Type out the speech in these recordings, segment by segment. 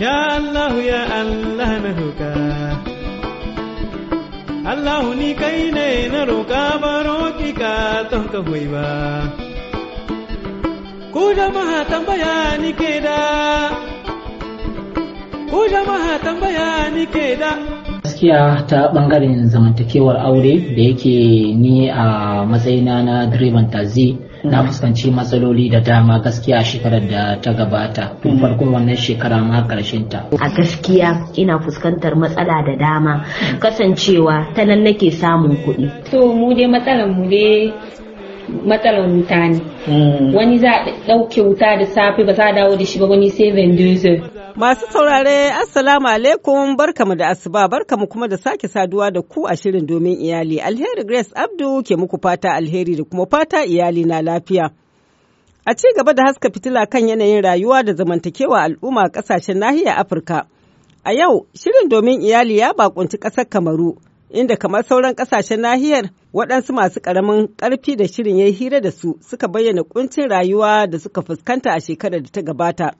Ya Allah ya Allah na roƙa. Allah ni kai ne na roƙa baro ki ka ton ka ba. Ku jama'a tambaya ni ke da. Ku jama'a tambaya ni ke da. Gaskiya ta ɓangaren zamantakewar aure da yake ni a matsayina na direban tazi na fuskanci matsaloli da dama gaskiya shekarar da ta gabata. Tun farkon wannan shekara ma ƙarshen ta. A gaskiya ina fuskantar matsala da dama kasancewa ta nan nake samun kuɗi. To mu dai matsalar mu dai matsalar wuta ne. Wani za a ɗauke wuta da safe ba za a dawo da shi ba wani sai vendor Masu saurare Assalamu alaikum barkamu da asuba barkamu kuma da sake saduwa da ku a shirin domin iyali alheri Grace Abdu ke muku fata alheri da kuma fata iyali na lafiya. A ci gaba da haska fitila kan yanayin rayuwa da zamantakewa al'umma a ƙasashen nahiyar Afirka. A yau shirin domin iyali ya bakunci ƙasar Kamaru inda kamar sauran ƙasashen nahiyar waɗansu masu ƙaramin ƙarfi da shirin ya hira da su suka bayyana ƙuncin rayuwa da suka fuskanta a shekarar da ta gabata.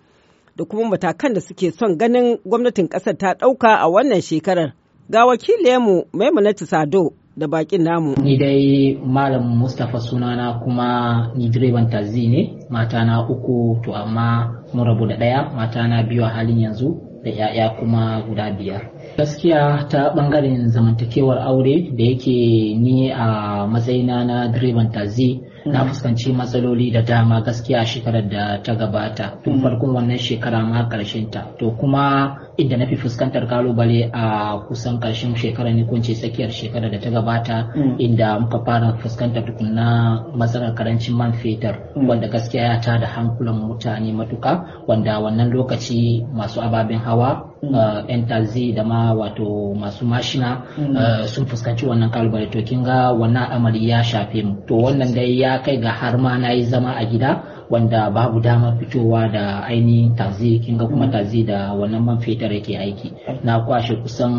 Da kuma matakan da suke son ganin gwamnatin ƙasar ta ɗauka a wannan shekarar. Ga wakiliyarmu Maimunatu Sado da bakin namu. ni dai malam mustapha sunana kuma ni direban tazi ne mata na uku to amma mun rabu da ɗaya mata na biyu a halin yanzu da 'ya'ya kuma guda biyar gaskiya ta ɓangaren zamantakewar aure da yake ni a matsayina na direban tazi na fuskanci matsaloli da dama gaskiya shekarar da ta gabata. Tun farkon wannan shekara ma ƙarshen ta. To kuma inda na fi fuskantar ƙalubale a kusan ƙarshen shekara ne kunce tsakiyar shekarar da ta gabata inda muka fara fuskantar tukunna matsalar ƙarancin man fetur wanda gaskiya ya tada hankulan mutane matuka wanda wannan lokaci masu ababen hawa yan tazi da ma wato masu mashina sun fuskanci wannan ƙalubale to kin ga wannan amari ya shafe mu. To wannan dai ya kai ga har ma na yi zama a gida wanda babu damar fitowa da ainihin tazi kin ga kuma tazi da wannan man fetur yake aiki. Na kwashe kusan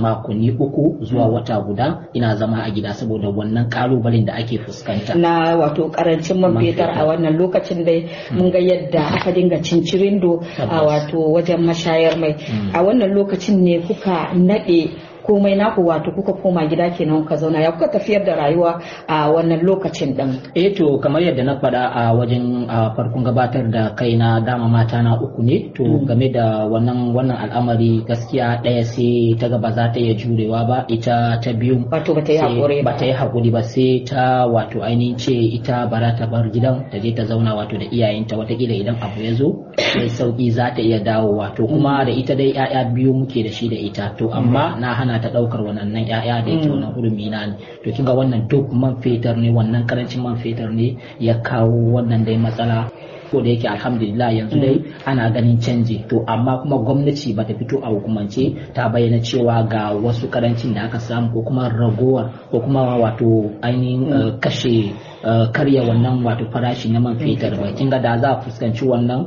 makonni uku zuwa wata guda ina zama a gida saboda wannan kalubalen da ake fuskanta. Na wato ƙarancin man fetur a wannan lokacin dai mun ga yadda aka dinga cincirindo a wato wajen mashayar mai. A wannan lokacin ne kuka nade komai naku wato kuka koma gida kenan kuka zauna. Ya kuka tafiyar da rayuwa a wannan lokacin din eh to kamar yadda na faɗa a wajen farkon gabatar da kaina dama mata na uku ne. To game da wannan wannan al'amari gaskiya ɗaya sai ta gaba za ta iya jurewa ba. Ita ta biyu wato bata yi haƙuri ba ta yi haƙuri ba sai ta wato ainihin ce ita bara ta bar gidan ta je ta zauna wato da iyayenta. Watakila idan abu ya zo sai sauƙi za ta iya dawowa. To kuma da ita dai 'ya'ya biyu muke da shi da ita. To amma na hana ta ɗaukar wannan ya'ya da yake wannan hurumi na ne. To kinga wannan duk man fetur ne wannan ƙarancin man fetur ne ya kawo wannan dai matsala. Ko da yake alhamdulillah yanzu dai ana ganin canji. To amma kuma gwamnati bata fito a hukumance ta bayyana cewa ga wasu ƙarancin da aka samu ko kuma ragowar ko kuma wato ainihin kashe karya wannan wato farashi na man fetur ba. Kin ga da za a fuskanci wannan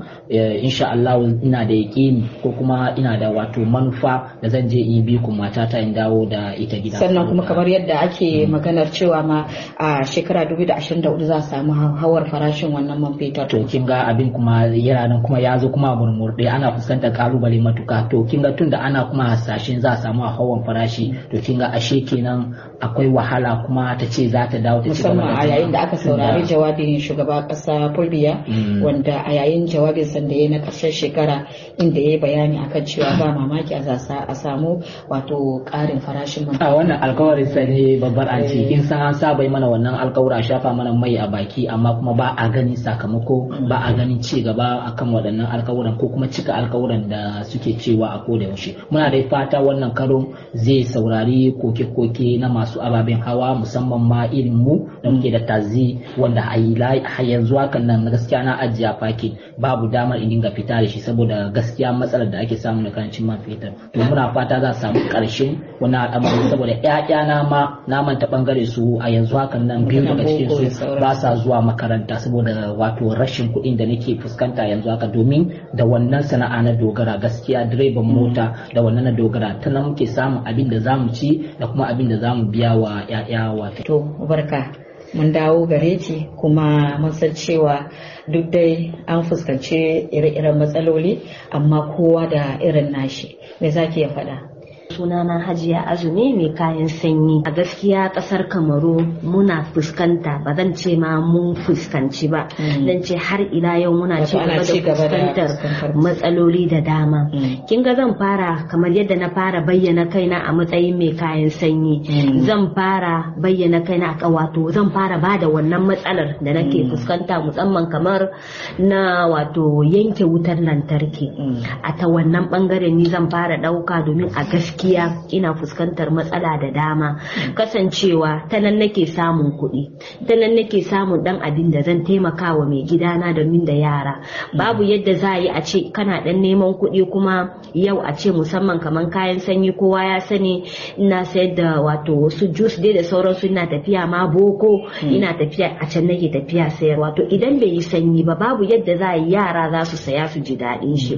insha Allah ina da yaƙini ko kuma ina da wato manufa da zan je in bi ku matata in dawo da ita gida. Sannan kuma kamar yadda ake maganar cewa ma a shekara 2024 za a samu hawar farashin wannan man fetur. To kin ga abin kuma yana nan kuma ya zo kuma murmurde ana fuskantar ƙalubale matuka. To kin ga tunda ana kuma hasashen za a samu hawan farashi to kin ga ashe kenan akwai wahala kuma ta ce za ta dawo ta ci gaba musamman a yayin da aka saurari jawabin shugaba kasa Fulbiya wanda a yayin jawabin sanda ya na ƙarshen shekara inda ya yi bayani akan cewa ba mamaki a a samu wato ƙarin farashin man a wannan alkawarin sa ne babbar anci in san an saba mana wannan alkawura shafa mana mai a baki amma kuma ba a gani sakamako ba a ganin ci gaba akan waɗannan alkawuran ko kuma cika alkawuran da suke cewa a koda yaushe. Muna da fata wannan karon zai saurari koke-koke na masu ababen hawa musamman ma irin mu da muke da tazi wanda a yanzu hakan nan gaskiya na ajiya faki babu damar in dinga fita da shi saboda gaskiya matsalar da ake samu na ƙarancin man fetur. To muna fata za a samu ƙarshen wannan al'amari saboda ƴaƴana ma na manta ɓangare su a yanzu hakan nan biyu daga cikin su ba sa zuwa makaranta saboda wato rashin kuɗin da nake fuskanta yanzu haka. Domin da wannan sana'a na dogara gaskiya direban mota da wannan na dogara ta nan muke samun abin da za mu ci da kuma abin da za mu biya. Wa ƴaƴa wato. To barka. Mun dawo gare ki kuma mun san cewa duk dai an fuskanci ire-iren matsaloli amma kowa da irin nashi. Me za ki ya faɗa? Sunana hajiya azumi mai kayan sanyi. A gaskiya ƙasar kamaru muna fuskanta ba zan ce ma mun fuskanci ba. Zan ce har ila yau muna ci gaba da fuskantar matsaloli da dama. Kin ga zan fara kamar yadda na fara bayyana kaina a matsayin mai kayan sanyi. Zan fara bayyana kaina a wato zan fara ba da wannan matsalar da nake fuskanta musamman kamar na wato yanke wutar lantarki. A ta wannan ɓangaren ni zan fara ɗauka domin a gaskiya gaskiya ina fuskantar matsala da dama. Kasancewa ta nan nake samun kuɗi ta nan nake samun dan abin da zan taimaka wa mai gidana da da yara. Babu yadda za a yi a ce kana dan neman kuɗi kuma yau a ce musamman kamar kayan sanyi kowa ya sani ina sayar da wato wasu jus dai da sauransu ina tafiya ma boko ina tafiya a can nake tafiya sayar wato idan bai yi sanyi ba babu yadda za a yi yara za su saya su ji daɗin shi.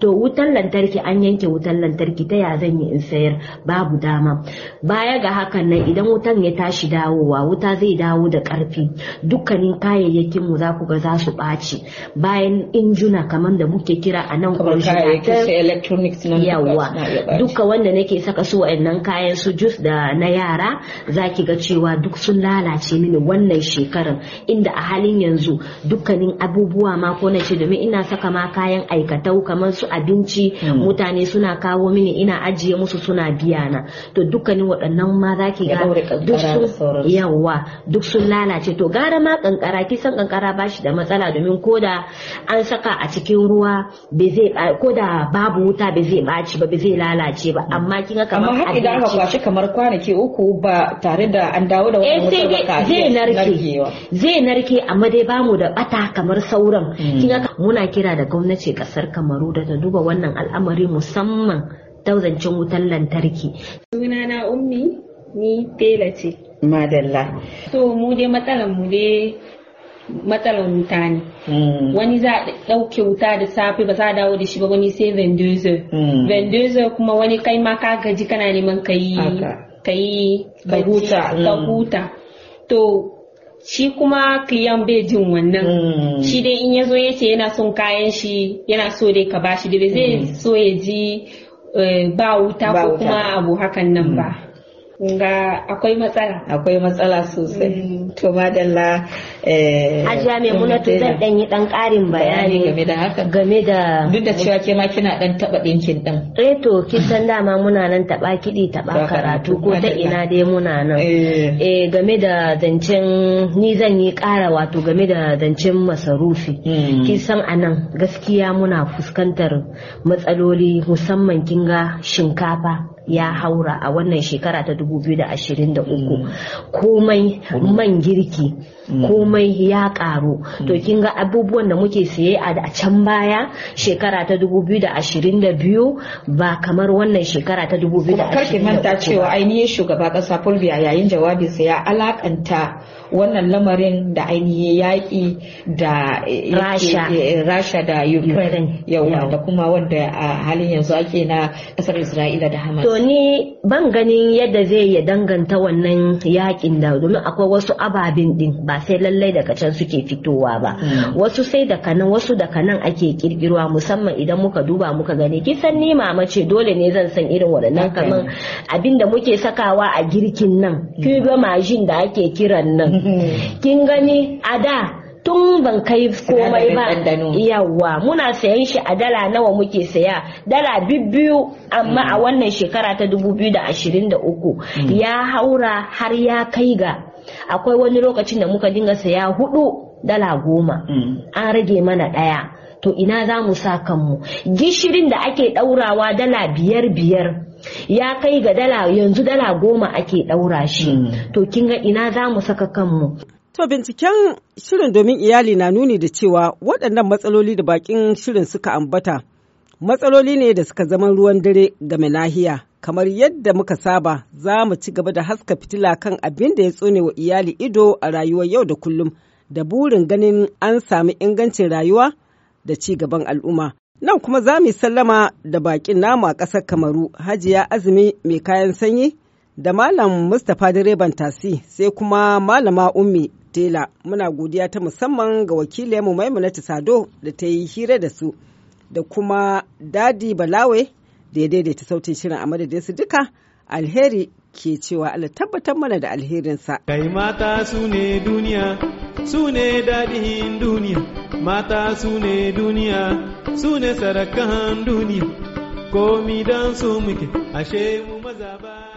To wutan lantarki an yanke wutan lantarki ta ya zan yi in sayar babu dama. Baya ga hakan nan idan wutan ya tashi dawowa wuta zai dawo da ƙarfi dukkanin kayayyakin mu za ku ga za su ɓaci. Bayan injuna kamar da muke kira a nan yawa duka wanda nake saka su wa'annan kayan su jus da na yara za ki ga cewa duk sun lalace mini wannan shekarar. Inda a halin yanzu dukkanin abubuwa ma ko na ce domin ina saka ma kayan aikatau kamar su abinci mutane suna kawo mini ina ajiye musu suna biya na. To dukkanin waɗannan ma za ki ga duk sun yawa duk sun lalace. To gara ma kankara kisan kankara ba shi da matsala domin ko da an saka a cikin ruwa bai zai ko da babu wuta bai zai ɓaci ba bai zai lalace ba. Amma kin ga kamar amma har idan aka kwashi kamar kwanaki uku ba tare da an dawo da wannan wutar zai narke. zai narke amma dai ba mu da bata kamar sauran. Kin ga muna kira da gwamnati ƙasar Kamaru da ta duba wannan al'amari musamman dauzancin wutan lantarki. Sunana ummi ni tela ce. Madalla. So mu dai matsalan mu dai matsalan wuta ne. Wani za a ɗauke wuta da safe ba za a dawo da shi ba wani sai vendozer. Vendozer kuma wani kai ma ka gaji kana neman ka yi ka yi ka huta. Ka huta. To shi kuma kliyan bai jin wannan shi dai in ya zo ya ce yana son kayan shi yana so dai ka bashi da zai so ya ji ba wuta ko kuma abu hakan nan ba. Ga akwai matsala. Akwai matsala sosai. To madalla Hajiya Maimunatu zan dan yi dan karin bayani game da haka game da duk da cewa ke ma kina dan taba dinkin din eh to kin san dama muna nan taba kidi taba karatu ko ta ina dai muna nan. Eh. Game da zancen ni zan yi kara wato game da zancen masarufi. Kin san a nan gaskiya muna fuskantar matsaloli musamman kin ga shinkafa. Ya haura a wannan shekara ta 2023 komai man girki komai ya karu to kin ga abubuwan da muke saye a can baya shekara ta 2022 ba kamar wannan shekara ta 2023 karki manta cewa ainihin shugaba kasa fulbiya yayin jawabinsa ya alakanta wannan lamarin da ainihin yaƙi da rasha. da ukraine. Yawa da kuma wanda a halin yanzu ake na ƙasar isra'ila da hamas. To ni ban ganin yadda zai ya danganta wannan yaƙin da domin akwai wasu ababen din ba sai lallai daga can suke fitowa ba. Wasu sai daga nan wasu daga nan ake kirkirwa musamman idan muka duba muka gani. Kisan ni mama ce dole ne zan san irin waɗannan kaman abin da muke sakawa a girkin nan. Kiga majin da ake kiran nan. Kin gani? A da tun ban kai komai ba. yawa muna sayan shi a dala nawa muke saya? Dala biyu amma a wannan shekara ta 2023 ya haura har ya kai ga akwai wani lokacin da muka dinga saya huɗu dala goma. An rage mana ɗaya to ina za mu sa kanmu? Gishirin da ake daurawa dala biyar biyar ya kai ga dala yanzu dala goma ake daura shi. To kin ga ina za mu saka kanmu? To binciken shirin domin iyali na nuni da cewa waɗannan matsaloli da bakin shirin suka ambata matsaloli ne da suka zama ruwan dare game nahiya kamar yadda muka saba za mu ci gaba da haska fitila kan abin da ya tsone wa iyali ido a rayuwar yau da kullum da burin ganin an sami ingancin rayuwa da ci gaban al'umma. Nan kuma za mu sallama da bakin namu a ƙasar Kamaru, Hajiya Azumi mai kayan sanyi da Malam Mustapha direban tasi sai kuma Malama Ummi Tela muna godiya ta musamman ga wakilinmu Maimunatu Sado da ta yi hira da su da kuma Dadi Balawe da ya daidaita sautin shirin a madadin su duka alheri ke cewa Allah tabbatar mana da alherinsa. Kai mata su ne duniya, su ne daɗin duniya, mata su ne duniya, su ne sarakan duniya, komi don su muke, ashe mu maza ba.